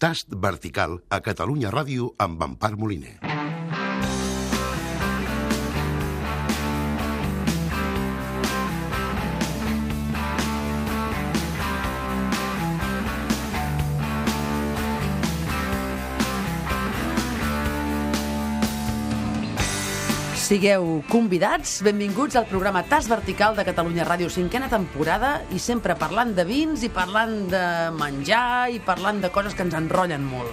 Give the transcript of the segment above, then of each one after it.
Tast vertical a Catalunya Ràdio amb Empar Moliner. Sigueu convidats, benvinguts al programa Tas Vertical de Catalunya Ràdio, cinquena temporada, i sempre parlant de vins, i parlant de menjar, i parlant de coses que ens enrotllen molt.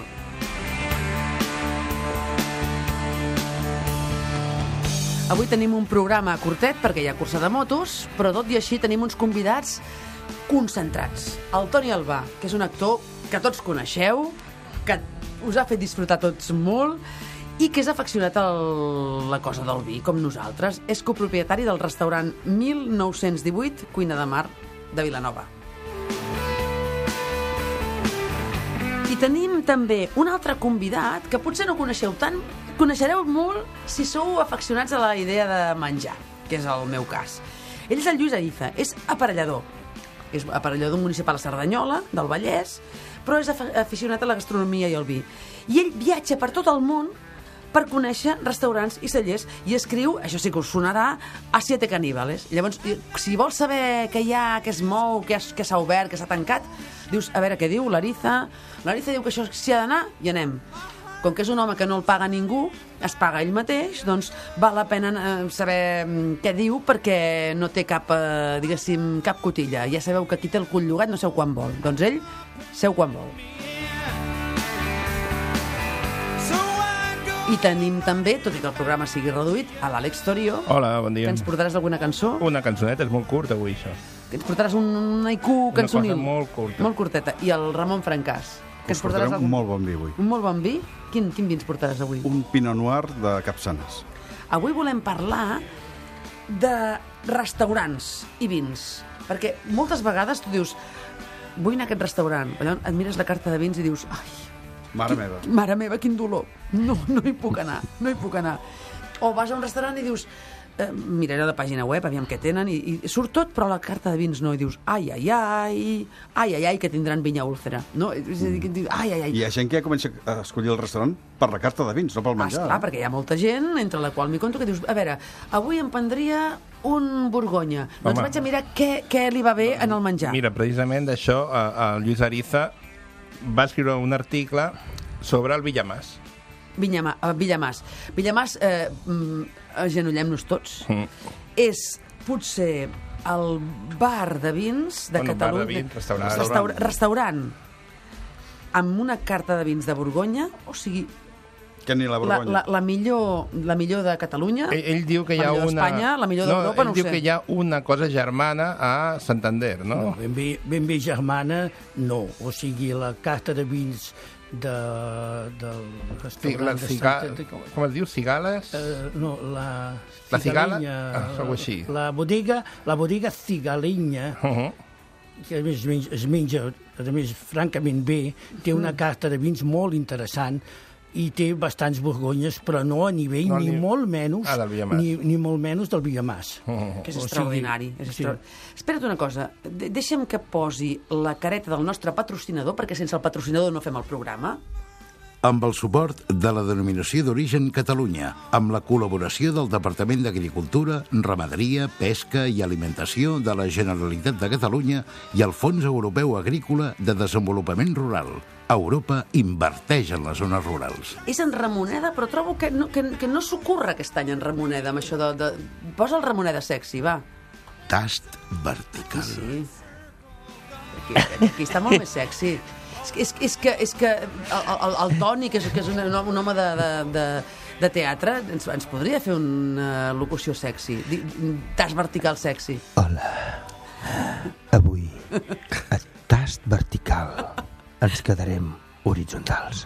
Avui tenim un programa curtet perquè hi ha cursa de motos, però tot i així tenim uns convidats concentrats. El Toni Albà, que és un actor que tots coneixeu, que us ha fet disfrutar tots molt, i que és afeccionat a la cosa del vi, com nosaltres. És copropietari del restaurant 1918 Cuina de Mar de Vilanova. I tenim també un altre convidat que potser no coneixeu tant, coneixereu molt si sou afeccionats a la idea de menjar, que és el meu cas. Ell és el Lluís Ariza, és aparellador. És aparellador municipal a Cerdanyola, del Vallès, però és aficionat a la gastronomia i el vi. I ell viatja per tot el món per conèixer restaurants i cellers i escriu, això sí que us sonarà, a Siete Caníbales. Llavors, si vols saber què hi ha, què es mou, què s'ha obert, què s'ha tancat, dius, a veure què diu l'Ariza. L'Ariza diu que això s'hi ha d'anar i anem. Com que és un home que no el paga ningú, es paga ell mateix, doncs val la pena eh, saber mm, què diu perquè no té cap, eh, diguéssim, cap cotilla. Ja sabeu que qui té el cul llogat no seu quan vol. Doncs ell, seu quan vol. I tenim també, tot i que el programa sigui reduït, a l'Àlex Torio. Hola, bon dia. Que ens portaràs alguna cançó? Una cançoneta, és molt curta avui, això. Que ens portaràs un, un haiku cançonil. Una cosa molt curta. Molt curteta. I el Ramon Francàs. Que ens portaràs algun... un molt bon vi avui. Un molt bon vi? Quin, quin vi ens portaràs avui? Un Pinot Noir de Capçanes. Avui volem parlar de restaurants i vins. Perquè moltes vegades tu dius vull anar a aquest restaurant. Llavors et mires la carta de vins i dius ai, Mare meva. Mare meva, quin dolor. No, no hi puc anar, no hi puc anar. O vas a un restaurant i dius, eh, miraré la pàgina web, aviam què tenen, i, i surt tot, però la carta de vins no, i dius, ai, ai, ai, ai, ai, ai, que tindran vinya úlcera. No? És a dir, que dius, ai, ai, ai. Hi ha gent que ja comença a escollir el restaurant per la carta de vins, no pel menjar. Ah, esclar, perquè hi ha molta gent, entre la qual m'hi conto, que dius, a veure, avui em prendria un Borgonya. Doncs Home. vaig a mirar què, què li va bé en el menjar. Mira, precisament d'això, el Lluís Ariza va escriure un article sobre el Villamàs. Villamà, uh, Villamàs. Villamàs, eh, mm, agenollem-nos tots. Mm. És potser el bar de vins de bueno, Catalunya... Bar de vins, restaurant. Restaura, restaurant. Amb una carta de vins de Borgonya, o sigui, que ni la Borgonya. La, la, la, millor, la millor de Catalunya, ell, ell diu que hi ha la millor una... d'Espanya, la millor no, d'Europa, no ho sé. diu que hi ha una cosa germana a Santander, no? No, ben bé, ben bé germana, no. O sigui, la carta de vins de, del restaurant la ciga, de Santa... Com es diu? Cigales? Uh, no, la... La cigala? Ah, així. La bodega, la bodega cigaleña, uh -huh. que es menja, es menja, a més, francament bé, té una carta de vins molt interessant, i té bastants borgonyes, però no a nivell no, ni, ni molt menys ah, ni, ni molt menys del Villamàs. Oh, oh. Que és o extraordinari. Sigui, és extra... sí. Espera't una cosa, de deixa'm que posi la careta del nostre patrocinador, perquè sense el patrocinador no fem el programa amb el suport de la denominació d'origen Catalunya, amb la col·laboració del Departament d'Agricultura, Ramaderia, Pesca i Alimentació de la Generalitat de Catalunya i el Fons Europeu Agrícola de Desenvolupament Rural. Europa inverteix en les zones rurals. És en Ramoneda, però trobo que no, que, que no s'ocorre aquest any en Ramoneda, amb això de... de... Posa el Ramoneda sexy, va. Tast vertical. Sí. Aquí, aquí està molt més sexy. És, és, que, és que el, el, el Toni, que és, que és un, un home de, de, de, de teatre, ens, ens podria fer una locució sexy. Tas vertical sexy. Hola. Avui, a tast vertical, ens quedarem horitzontals.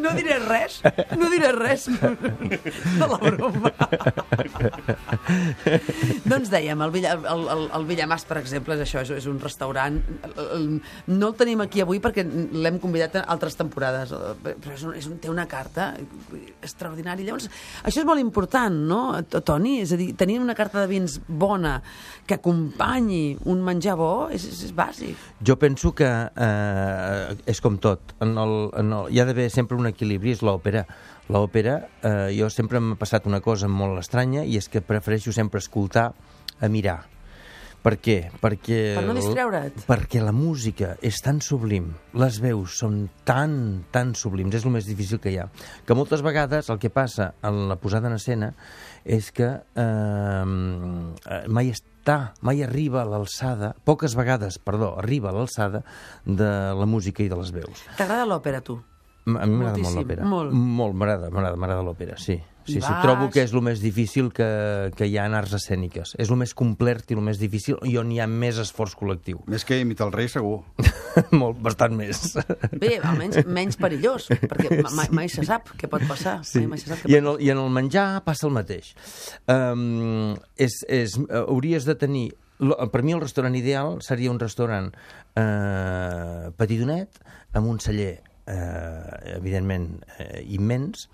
No diré res, no diré res de la broma. doncs dèiem, el, Villa, el, el, el Villamàs, per exemple, és això, és, és un restaurant... No el tenim aquí avui perquè l'hem convidat a altres temporades, però és un, és un, té una carta extraordinària. Llavors, això és molt important, no, Toni? És a dir, tenir una carta de vins bona que acompanyi un menjar bo és, és, és bàsic. Jo penso que eh, és com tot. En el, en el, hi ha d'haver sempre un equilibri, és l'òpera. L'òpera, eh, jo sempre m'ha passat una cosa molt estranya i és que prefereixo sempre escoltar a mirar. Per què? Perquè... Per no distreure't. Perquè la música és tan sublim, les veus són tan, tan sublims, és el més difícil que hi ha. Que moltes vegades el que passa en la posada en escena és que eh, eh, mai està, mai arriba a l'alçada, poques vegades, perdó, arriba a l'alçada de la música i de les veus. T'agrada l'òpera, tu? A mi m'agrada molt l'òpera. molt. Molt, m'agrada, m'agrada, m'agrada l'òpera, sí. Sí, sí, trobo que és el més difícil que, que hi ha en arts escèniques. És el més complet i el més difícil i on hi ha més esforç col·lectiu. Més que imitar el rei, segur. molt, bastant més. Bé, almenys menys perillós, perquè ma- mai, mai se sap què pot passar. Sí. Mai, mai se sap què I, en el, I en el menjar passa el mateix. Um, és, és, hauries de tenir... Per mi el restaurant ideal seria un restaurant uh, petidonet, amb un celler, uh, evidentment, uh, immens,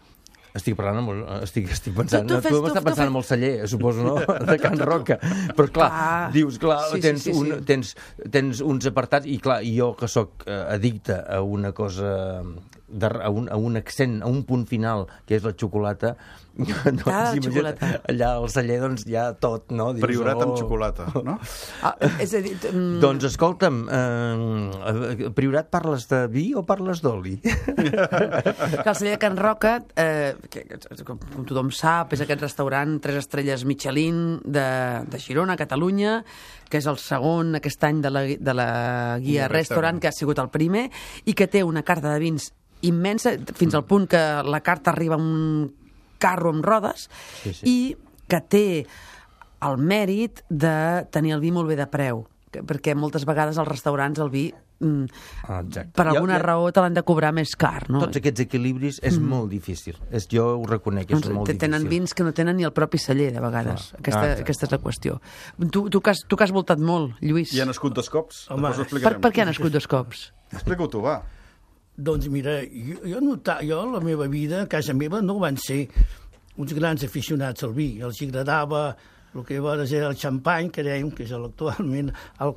estic parlant amb... Estic, estic pensant... Tu- tu Tu, fes- tu, tu- m'estàs tu pensant fes- amb el celler, suposo, no? De Can Roca. Però, clar, Ah, dius, clar, sí, sí, tens, sí, un, sí. tens, tens uns apartats, i clar, jo que sóc eh, addicte a una cosa, de, a, un, a un accent, a un punt final, que és la xocolata, doncs, Ah, xocolata. allà al celler, doncs, hi ha tot, no? Dius, Priorat amb oh. xocolata, no? Ah, és a dir... mm, Doncs escolta'm, eh, Priorat parles de vi o parles d'oli? que el celler de Can Roca, eh, que, que, com, com tothom sap, és aquest restaurant tres estrelles Michelin de, de Girona, Catalunya, que és el segon aquest any de la, de la guia Guia restaurant, Restaurant. que ha sigut el primer, i que té una carta de vins immensa, fins al punt que la carta arriba a un carro amb rodes, Sí, sí. i que té el mèrit de tenir el vi molt bé de preu, perquè moltes vegades als restaurants el vi mm, Ah, exacte. per alguna jo- raó te l'han de cobrar més car, no? Tots aquests equilibris és molt difícil. És, jo ho reconec, és Doncs molt te- tenen difícil. vins que no tenen ni el propi celler, de vegades. Clar. Aquesta, Ah, aquesta és la qüestió. Tu, tu, que has, tu que has voltat molt, Lluís. I ha nascut dos cops. Home, per, per què ha nascut dos cops? Explica-ho tu, va. Doncs mira, jo, jo, nota, jo la meva vida, a casa meva, no van ser uns grans aficionats al vi. Els agradava el que llavors era el xampany, que dèiem, que és actualment el,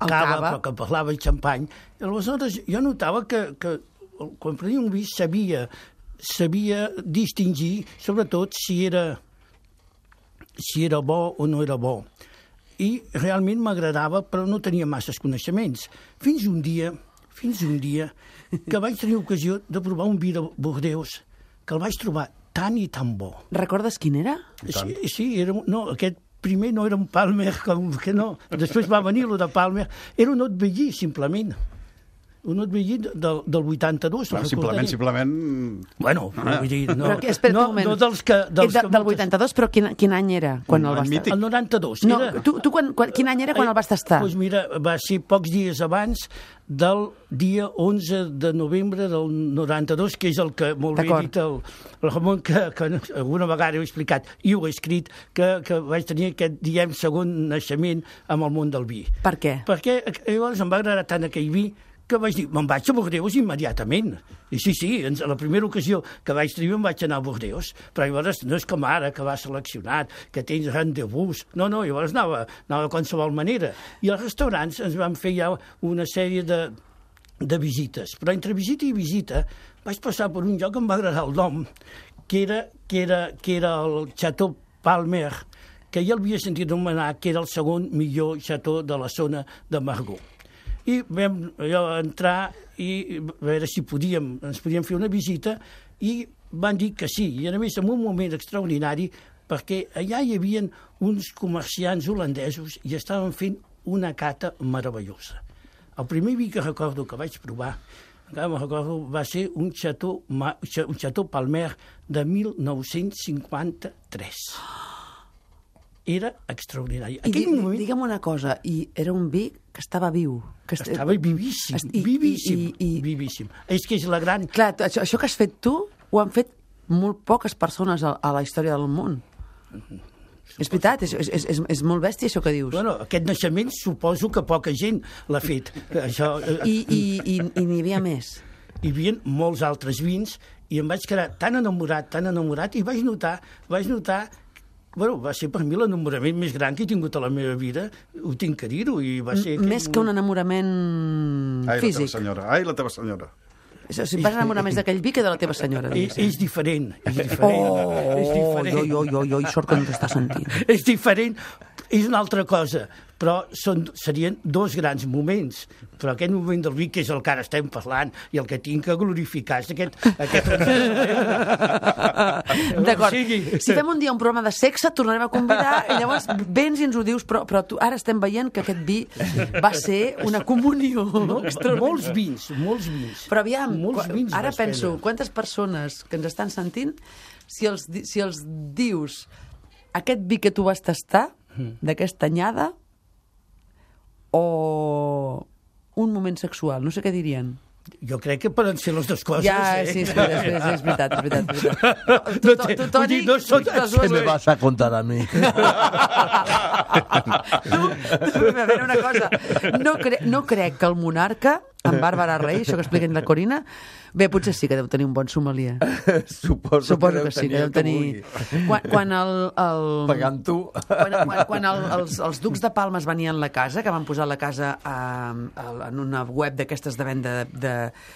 El cava, cava. però que parlava de xampany. I aleshores jo notava que, que quan prenia un vi sabia, sabia distingir, sobretot, si era, si era bo o no era bo. I realment m'agradava, però no tenia masses coneixements. Fins un dia, fins un dia, que vaig tenir ocasió de provar un vi de Bordeus, que el vaig trobar tan i tan bo. Recordes quin era? Sí, sí era, no, aquest primer no era un Palmer, com que no. Després va venir lo de Palmer. Era un Otbellí, simplement. Un Otbellí del, del 82. Clar, no simplement, simplement... Bueno, vull dir, no, però, que- espera't no, un moment. no dels que... Dels de, que del 82, però quin, quin any era? Quan Un el vas mític. El 92. No, era... tu, tu quan, quan, quin any era quan el vas tastar? Doncs mira, va ser pocs dies abans del dia 11 de novembre del 92, que és el que molt bé ha dit el, el Ramon, que, que alguna vegada he explicat, i ho he escrit, que, que vaig tenir aquest, diem, segon naixement amb el món del vi. Per què? Perquè llavors em va agradar tant aquell vi que vaig dir, me'n vaig a Bordeus immediatament. I sí, sí, a la primera ocasió que vaig tenir em vaig anar a Bordeus, però llavors no és com ara, que vas seleccionat, que tens rendezvous. No, no, llavors anava, anava de qualsevol manera. I als restaurants ens van fer ja una sèrie de, de visites. Però entre visita i visita vaig passar per un lloc que em va agradar el nom, que era, que era, que era el Chateau Palmer, que ja l'havia sentit anomenar que era el segon millor xató de la zona de Margaux. I vam allò, entrar i a veure si podíem, ens podíem fer una visita i van dir que sí, i a més en un moment extraordinari perquè allà hi havia uns comerciants holandesos i estaven fent una cata meravellosa. El primer vi que recordo que vaig provar encara me'n recordo, va ser un xató, un xató Palmer de 1953. Era extraordinari. I di, Aquell moment... digue'm una cosa, i era un vi que estava viu. Que est- Estava vivíssim, Est- i- vivíssim, i- i- vivíssim. És que és la gran... Clar, això, això que has fet tu ho han fet molt poques persones a, a la història del món. És veritat, és, és, és, és molt bèstia això que dius. Bueno, aquest naixement suposo que poca gent l'ha fet. Això, eh, I, i, i, i n'hi havia més. hi havia molts altres vins i em vaig quedar tan enamorat, tan enamorat, i vaig notar, vaig notar Bueno, va ser per mi l'enamorament més gran que he tingut a la meva vida, ho tinc que dir-ho, i va ser... M- Més que un enamorament Ai, la teva físic. senyora. Ai, la teva senyora. Això, si em vas enamorar més d'aquell vi que de la teva senyora. És, és diferent, és diferent. Oh, és diferent. jo, jo, jo, jo, i sort que no t'està sentint. és diferent, és una altra cosa, però són, serien dos grans moments. Però aquest moment del vi, que és el que ara estem parlant, i el que tinc que glorificar, és aquest... aquest... D'acord. O sigui- Si fem un dia un programa de sexe, et tornarem a convidar i llavors vens i ens ho dius, però, però tu, ara estem veient que aquest vi va ser una comunió. No, molts vins, molts vins. Però aviam, molts vins ara penso, quantes persones que ens estan sentint, si els, si els dius aquest vi que tu vas tastar, Mm. d'aquesta anyada, o un moment sexual, no sé què dirien. Jo crec que poden ser les dues coses, ja, eh? sí, és, és, és, és veritat, és veritat. És veritat. Tu, No tu, té- tu, Toni, no són- ¿Qué me vas a contar a mí? tu, tu, a veure una cosa, no, cre no crec que el monarca, en Bàrbara Rei, això que expliquen la Corina, bé, potser sí que deu tenir un bon sommelier. Suposo, Suposo deu que sí, que deu que tenir... Quan, quan el... el... Pagant tu. Quan, quan, quan el, els, els ducs de Palmes venien la casa, que van posar la casa a, a, en una web d'aquestes de venda de, de,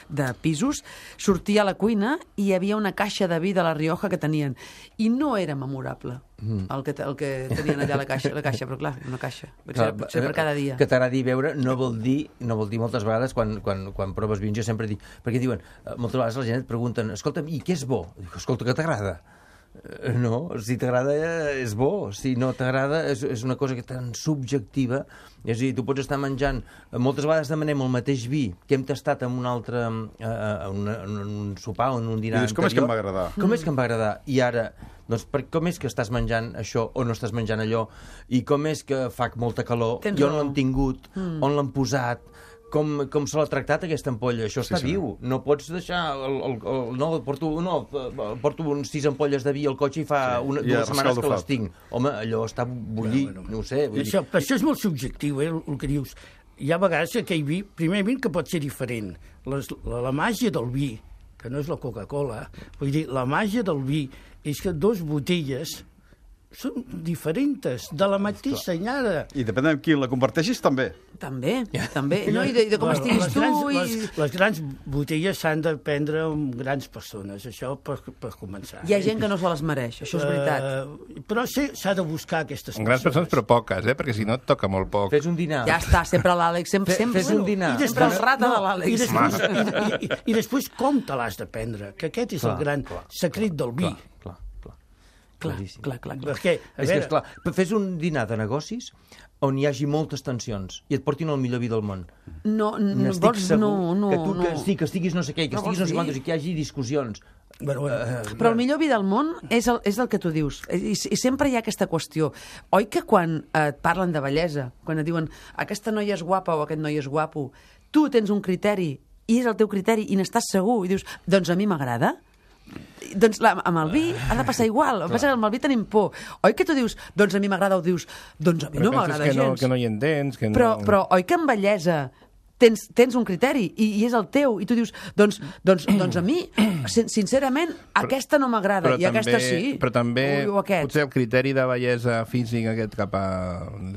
de pisos, sortia a la cuina i hi havia una caixa de vi de la Rioja que tenien. I no era memorable Mm. el, que, el que tenien allà la caixa, la caixa però clar, una caixa. Potser, potser per cada dia. Que t'agradi beure no vol dir, no vol dir moltes vegades quan, quan, quan proves vins, jo sempre dic, perquè diuen, eh, moltes vegades la gent et pregunten, escolta'm, i què és bo? Dic, escolta, que t'agrada? Eh, No, si t'agrada eh, és bo, si no t'agrada és, és una cosa que tan subjectiva, és a dir, tu pots estar menjant, eh, moltes vegades demanem el mateix vi que hem tastat en un altre, en, una, en un sopar o en un dinar I dius, com és que em va anterior. agradar? Com és que em va agradar? I ara, doncs, per, com és que estàs menjant això o no estàs menjant allò? I com és que fa molta calor? Tens I on raó. l'han tingut? Mm. On l'han posat? Com, com se l'ha tractat aquesta ampolla? Això està sí. viu. No pots deixar... El, el, el, no, porto, no, porto uns sis ampolles de vi al cotxe i fa Sí, una, i a dues setmanes que les tinc. Home, allò està bullir, Bueno, bueno. no ho sé. Vull dir, Això, però això és molt subjectiu, eh, el, el que dius. Hi ha vegades que aquell vi, primerament que pot ser diferent. Les, la, la màgia del vi, que no és la Coca-Cola, vull dir, la màgia del vi és que dos botelles són diferents, de la mateixa anyada. I depèn de qui la comparteixis, també. També, també. No, i, de, i de com Bueno, estiguis les tu. grans, i... les, les grans botelles s'han de prendre amb grans persones, això per, per començar. Hi ha gent que no se les mereix, això és veritat. Uh, però sí, s'ha de buscar aquestes Grans persones, però poques, eh? perquè si no et toca molt poc. Fes un dinar. Ja està, sempre l'Àlex, sempre, sempre. fes un dinar. I Sempre el després- rata de I l'Àlex. després, i, i, I després com te l'has de prendre, que aquest és Clar, el gran clar, secret del vi. Clar, clar, clar. Clar, Claríssim. clar, clar, clar. Perquè, a És que, veure, esclar, fes un dinar de negocis on hi hagi moltes tensions i et portin el millor vi del món. No, no, vols, segur no, no, que tu no. que, sí, que estiguis no sé què, que No estiguis no sé quantos i que hi hagi discussions. bueno, bueno, Però el millor vi del món és el, és el que tu dius. I, I sempre hi ha aquesta qüestió. Oi que quan eh, et parlen de bellesa, quan et diuen aquesta noia és guapa o aquest noi és guapo, tu tens un criteri i és el teu criteri i n'estàs segur i dius, doncs a mi m'agrada? Doncs la, amb el vi ha de passar igual. El que passa que amb el vi tenim por. Oi que tu dius, doncs a mi m'agrada, o dius, doncs a mi Però no m'agrada que no, gens. que no hi entens, que no... Però, però oi que amb bellesa tens, tens un criteri i, i és el teu i tu dius, doncs, doncs, doncs a mi sin- sincerament aquesta no m'agrada i aquesta sí Però també o, o potser el criteri de bellesa física aquest cap a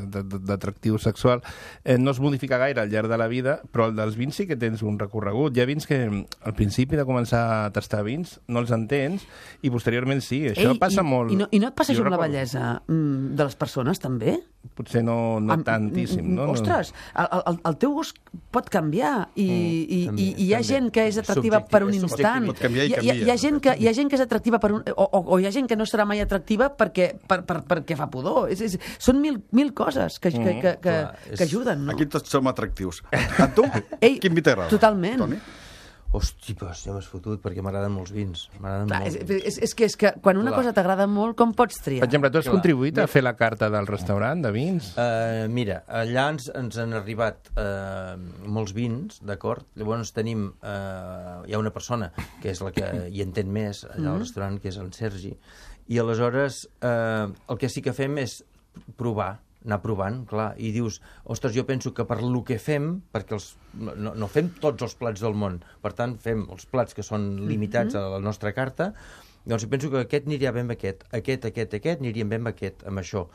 d'atractiu sexual eh, no es modifica gaire al llarg de la vida, però el dels vins sí que tens un recorregut. Hi ha vins que al principi de començar a tastar vins no els entens i posteriorment sí. Això Ei, passa i, molt. i no, i no et passa això amb la bellesa mm, de les persones també? Potser no, no Amb- tantíssim. mm, No? No- Ostres, el, el, el teu gust pot canviar i, i, també, i, i hi ha també. gent que és atractiva Subjectiu, per un instant. Pot canviar i hi, ha- canvia. hi, ha gent que, hi ha gent que és atractiva per un... O, o, o hi ha gent que no serà mai atractiva perquè, per, per, perquè fa pudor. És, és, són mil, mil coses que, que, que, que, clar, és- que ajuden, no? Aquí tots som atractius. A tu, Ei, quin vi t'agrada? totalment. Toni? Hosti, pues, ja m'has fotut, perquè m'agraden molts vins. M'agraden Clar, molt. és, és, és que és que quan una Clar. cosa t'agrada molt, com pots triar? Per exemple, tu has Clar. contribuït a fer la carta del restaurant de vins? Uh, mira, allà ens, ens han arribat uh, molts vins, d'acord? Llavors tenim... Uh, hi ha una persona que és la que hi entén més allà al restaurant, que és en Sergi, i aleshores uh, el que sí que fem és provar, anar provant, clar, i dius, ostres, jo penso que per lo que fem, perquè els, no, no fem tots els plats del món, per tant, fem els plats que són limitats a la nostra carta, doncs penso que aquest aniria bé amb aquest, aquest, aquest, aquest, aniria bé amb aquest, amb això.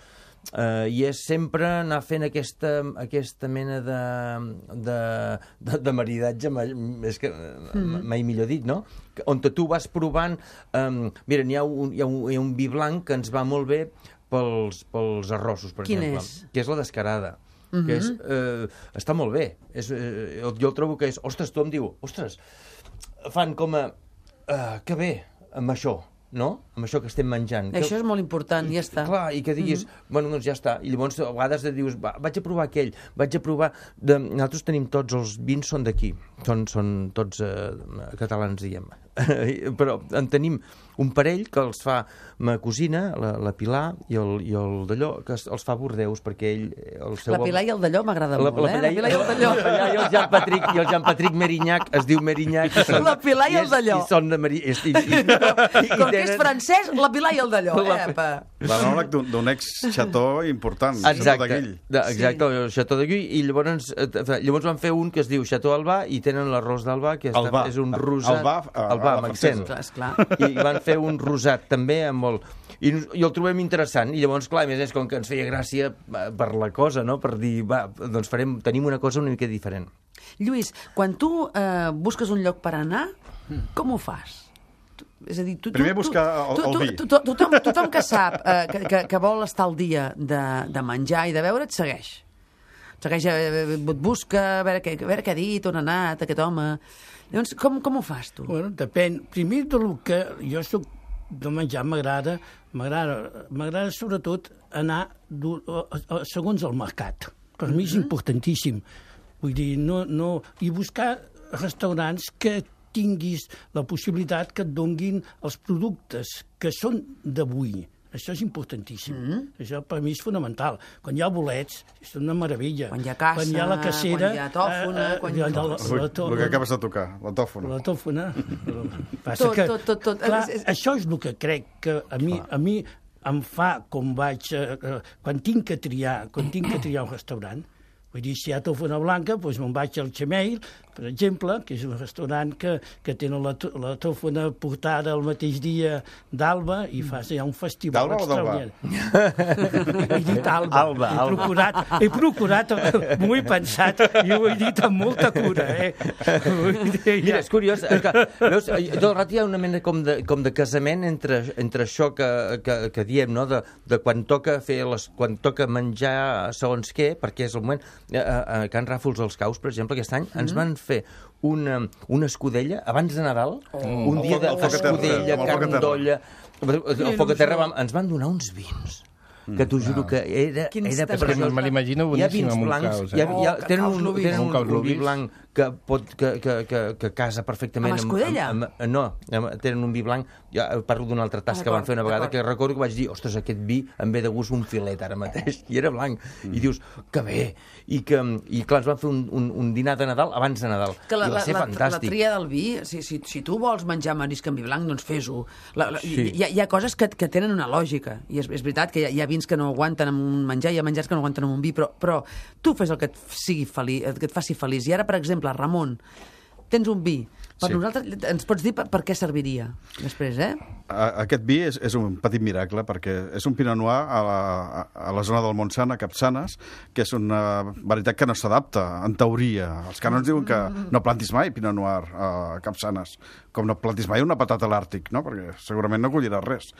Uh, I és sempre anar fent aquesta, aquesta mena de, de, de, de maridatge, mai, és que mm. mai millor dit, no? On tu vas provant... Um, mira, n'hi ha, un, hi, ha un, hi ha un vi blanc que ens va molt bé pels, pels arrossos, per Quin exemple. és? Que és la descarada. Mm -hmm. que és, eh, està molt bé. És, eh, jo el trobo que és... Ostres, tothom diu... Ostres, fan com a... Uh, que bé, amb això, no? Amb això que estem menjant. Que- Això és molt important, ja està. Clar, i que diguis, mm -hmm. bueno, doncs ja està. I llavors a vegades et dius, va, vaig a provar aquell, vaig a provar... De... Nosaltres tenim tots els vins, són d'aquí. Són, són tots eh, catalans, diguem. Però en tenim un parell que els fa ma cosina, la, la Pilar, i el, i el d'allò, que es- els fa Bordeus, perquè ell... El seu La Pilar i el Dalló m'agrada la, molt, eh? La Pilar i el Dalló. La Pilar i el Jean Patrick, i el Jean Patric Merignac es diu Merignac. I són, La Pilar i el és- Dalló. I són de Meri... I, i, i, Com que és francès, la Pilar i el Dalló, eh, apa? L'anòleg d'un ex-xató important. Xató de Exacte, Guill. de, exacte, sí. el Chateau de Guy, i llavors, eh, llavors van fer un que es diu Chateau Albà i tenen l'arròs d'Albà, que és, Albà. és un rosat... Albà, a- Albà, a la amb accent. Clar, esclar. I van fer un rosat també amb molt... I, nos- I el trobem interessant, i llavors, clar, a més és com que ens feia gràcia eh, per la cosa, no?, per dir, va, doncs farem, tenim una cosa una mica diferent. Lluís, quan tu eh, busques un lloc per anar, com ho fas? És a dir, tu, Primer tu, buscar el- tu, el tu, vi. Tu, tu, tothom, tothom que sap eh, que, que, que vol estar al dia de, de menjar i de beure et segueix. Segueix, eh, et busca, a veure, què, a veure què ha dit, on ha anat aquest home... Llavors, com, com ho fas, tu? Bueno, depèn. Primer del que jo soc de menjar m'agrada, m'agrada m'agrada sobretot anar segons el mercat. Per mi és importantíssim. Vull dir, no, no... I buscar restaurants que tinguis la possibilitat que et donguin els productes que són d'avui. Això és importantíssim. Mm -hmm. Això per mi és fonamental. Quan hi ha bolets, és una meravella. Quan hi ha caça, quan hi ha la cacera... quan hi ha tòfona, quan hi ha- la, la, la, to- el que acabes de tocar, la tòfona. la tòfona. Passa Tot, que, tot, tot, tot. Clar, És- és- això és el que crec que a mi, a mi em fa com vaig... Eh, eh, quan tinc que triar, quan tinc que triar un restaurant, vull dir, si hi ha tòfona blanca, doncs me'n vaig al Xemeil, per exemple, que és un restaurant que, que tenen la, la tòfona portada el mateix dia d'Alba i fa ja un festival extraordinari. He dit Alba. Alba, he Alba. procurat, he procurat, eh, m'ho he pensat i ho he dit amb molta cura, eh? Mira, és curiós, eh, que, veus, eh, tot el rato hi ha una mena com de, com de casament entre, entre això que, que, que diem, no? de, de quan toca fer les, quan toca menjar segons què, perquè és el moment... A, a Can Ràfols als Caus, per exemple, aquest any mm -hmm. ens van fer una, una escudella abans de Nadal, oh. un dia foc- el foc a terra, d'escudella, amb el foc a carn terra. d'olla... El foc a terra vam, ens van donar uns vins que t'ho juro que era, Quins era preciós. Me l'imagino Hi ha boníssim vins amb un blancs, caus, hi ha, eh? hi ha, Oh, que tenen caus un, lubis. tenen Un un, caus un vi lubis. blanc que, pot, que, que, que, que casa perfectament... Amb escudella? Amb, amb, no, amb, tenen un vi blanc... Ja parlo d'un altre tas Ah, que van fer una vegada que recordo que vaig dir, ostres, aquest vi em ve de gust un filet ara mateix, i era blanc. I dius, que bé! I, que, i clar, ens van fer un, un, un dinar de Nadal abans de Nadal. que la, I va la, ser la, la fantàstic. tria del vi, si, si, si tu vols menjar marisc amb vi blanc, doncs fes-ho. La- la- Sí. Hi, ha, hi ha coses que, que tenen una lògica, i és, és veritat que hi ha, hi ha vins que no aguanten amb un menjar, hi ha menjars que no aguanten amb un vi, però, però tu fes el que et, sigui feliç, que et faci feliç. I ara, per exemple, Ramon, tens un vi. Per Sí. nosaltres, ens pots dir per, per què serviria després, eh? A- Aquest vi és, és un petit miracle perquè és un Pinot Noir a la, a la zona del Montsant, a Capçanes, que és una varietat que no s'adapta, en teoria. Els canons diuen que no plantis mai Pinot Noir a Capçanes, com no plantis mai una patata a l'Àrtic, no? perquè segurament no colliràs res.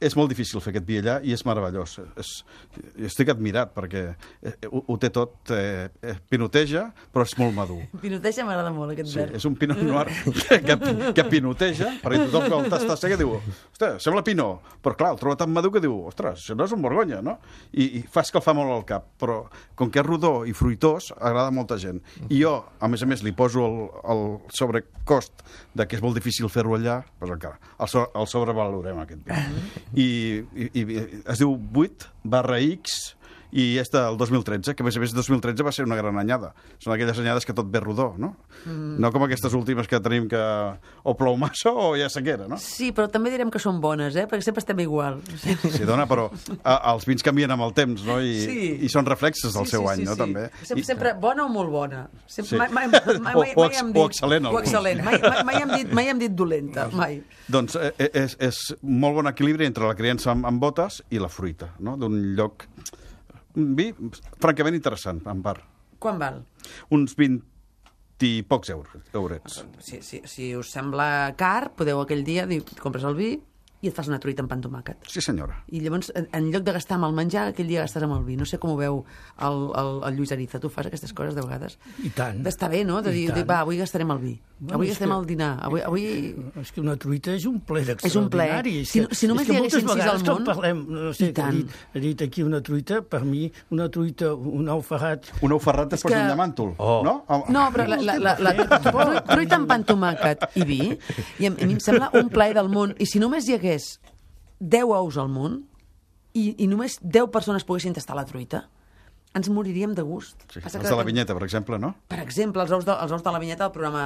És molt difícil fer aquest vi allà i és meravellós. És, estic admirat perquè eh, ho, ho té tot, eh, eh, pinoteja, però és molt madur. Pinoteja m'agrada molt, aquest Sí, verb. és un pinot noir que, que, que pinoteja, perquè tothom que el tasta seca diu, ostres, sembla pinot, però clar, el troba tan madur que diu, ostres, això no és un borgonya, no? I, i fa escalfar molt el cap, però com que és rodó i fruitós, agrada a molta gent. I jo, a més a més, li poso el, el sobrecost de que és molt difícil fer-ho allà, doncs encara, el, so, el sobrevalorem, aquest vi. I, i, i es diu 8 barra X i és del 2013, que a més a més 2013 va ser una gran anyada. Són aquelles anyades que tot ve rodó, no? Mm. No com aquestes últimes que tenim que o plou massa o ha sequera, no? Sí, però també direm que són bones, eh? perquè sempre estem igual. Sí, Sí, dona, però a, els vins canvien amb el temps, no? I, Sí. i són reflexes del seu any, no? També. Sempre, sempre bona o molt bona. Sempre, Sí. mai, mai, mai, mai, O- o mai hem ex- dit, o excel·lent, O excel·lent. Mai, mai, mai, hem dit, mai hem dit dolenta, mai. Doncs eh, eh, és, és molt bon equilibri entre la criança amb, amb botes i la fruita, no? D'un lloc... Un vi francament interessant, en part. Quan val? Uns 20 i pocs euros, eurets. Si, si, si us sembla car, podeu aquell dia dir, compres el vi i et fas una truita amb pa amb tomàquet. Sí, senyora. I llavors, en, en lloc de gastar amb el menjar, aquell dia gastes amb el vi. No sé com ho veu el, el, el Lluís Ariza. Tu fas aquestes coses de vegades? I tant. D'estar bé, no? De dir, dir, va, avui gastarem el vi. Bueno, avui gastem que- el dinar. Avui, avui... És que una truita és un ple És un ple. Si que- no- si només hi haguessin sis al món, parlem, no sé, i que ha dit, ha dit aquí una truita, per mi, una truita, un ou ferrat... Un ou ferrat després que- d'un llàmantol, Oh. no? No, però la, la, la, la, la truita amb pa amb tomàquet i vi, i a, a mi em sembla un plaer del món. I si només hi hagués 10 ous al món i, i només 10 persones poguessin tastar la truita, ens moriríem de gust. Sí, Passa els que- de la vinyeta, per exemple, no? Per exemple, els ous, de, els ous de la vinyeta del programa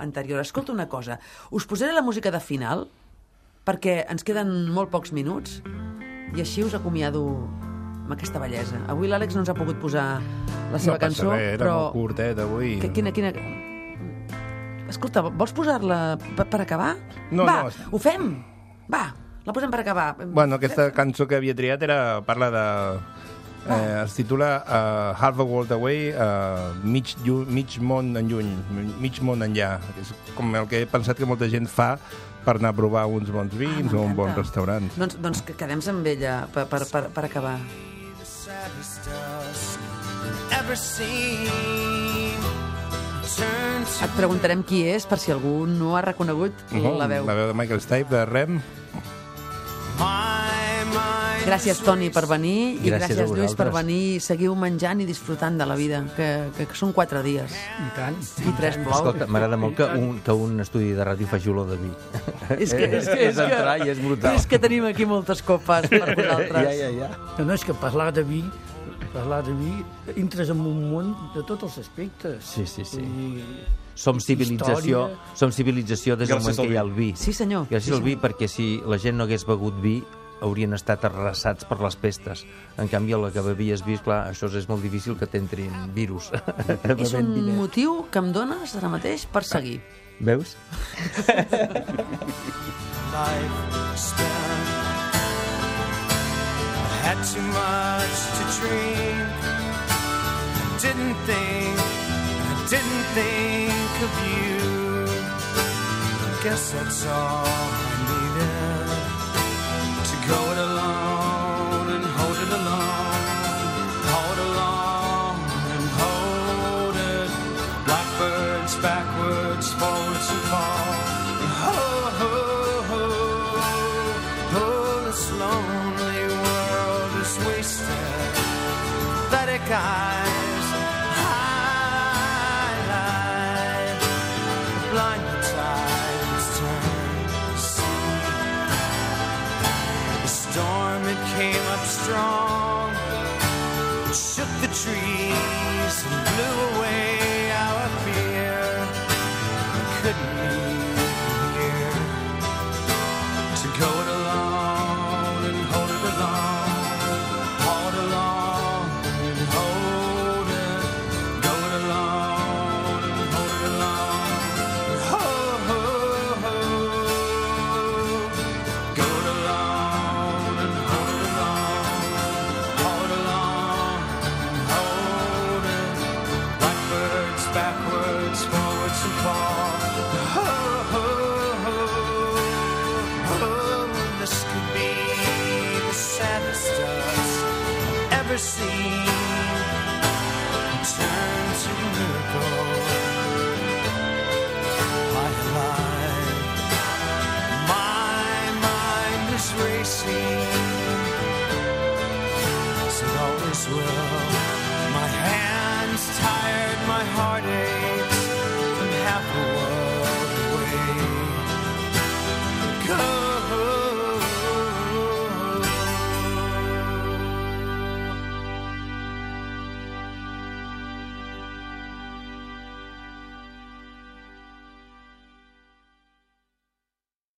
anterior. Escolta una cosa, us posaré la música de final perquè ens queden molt pocs minuts i així us acomiado amb aquesta bellesa. Avui l'Àlex no ens ha pogut posar la seva no cançó, res, era però... molt curtet avui. Que, quina, quina... Escolta, vols posar-la per, per acabar? No, Va, no. ho fem! Va, la posem per acabar. Bueno, aquesta cançó que havia triat era, parla de... Eh, es titula uh, Half a World Away, uh, mig, llu, mig món en lluny, mig món enllà. És com el que he pensat que molta gent fa per anar a provar uns bons vins o un bon restaurant. Doncs, doncs que quedem amb ella per, per, per, per acabar. Et preguntarem qui és, per si algú no ha reconegut la veu. La veu de Michael Stipe, de Rem. Gràcies, Toni, per venir, i Gràcies Lluís, per venir. Seguiu menjant i disfrutant de la vida, que, que, que són quatre dies. I tant. I tres plou. Escolta, m'agrada molt que un, que un estudi de ràdio faci olor de vi. és que, és, que, és entrar i és brutal. És que tenim aquí moltes copes per vosaltres. Ja, ja, ja. No, no, és que parlar de vi, parlar de vi, entres en un món de tots els aspectes. Sí, sí, sí. Dir, Som civilització, Història. som civilització des del moment que al hi ha el vi. Sí, senyor. Gràcies al vi, perquè si la gent no hagués begut vi, haurien estat arrasats per les pestes. En canvi, la que bevies vi, clar, això és molt difícil que t'entrin virus. És un motiu que em dones ara mateix per seguir. Veus? had too much to drink. Didn't think, I didn't think of you. I guess that's all strong, shook the trees and blew away mercy.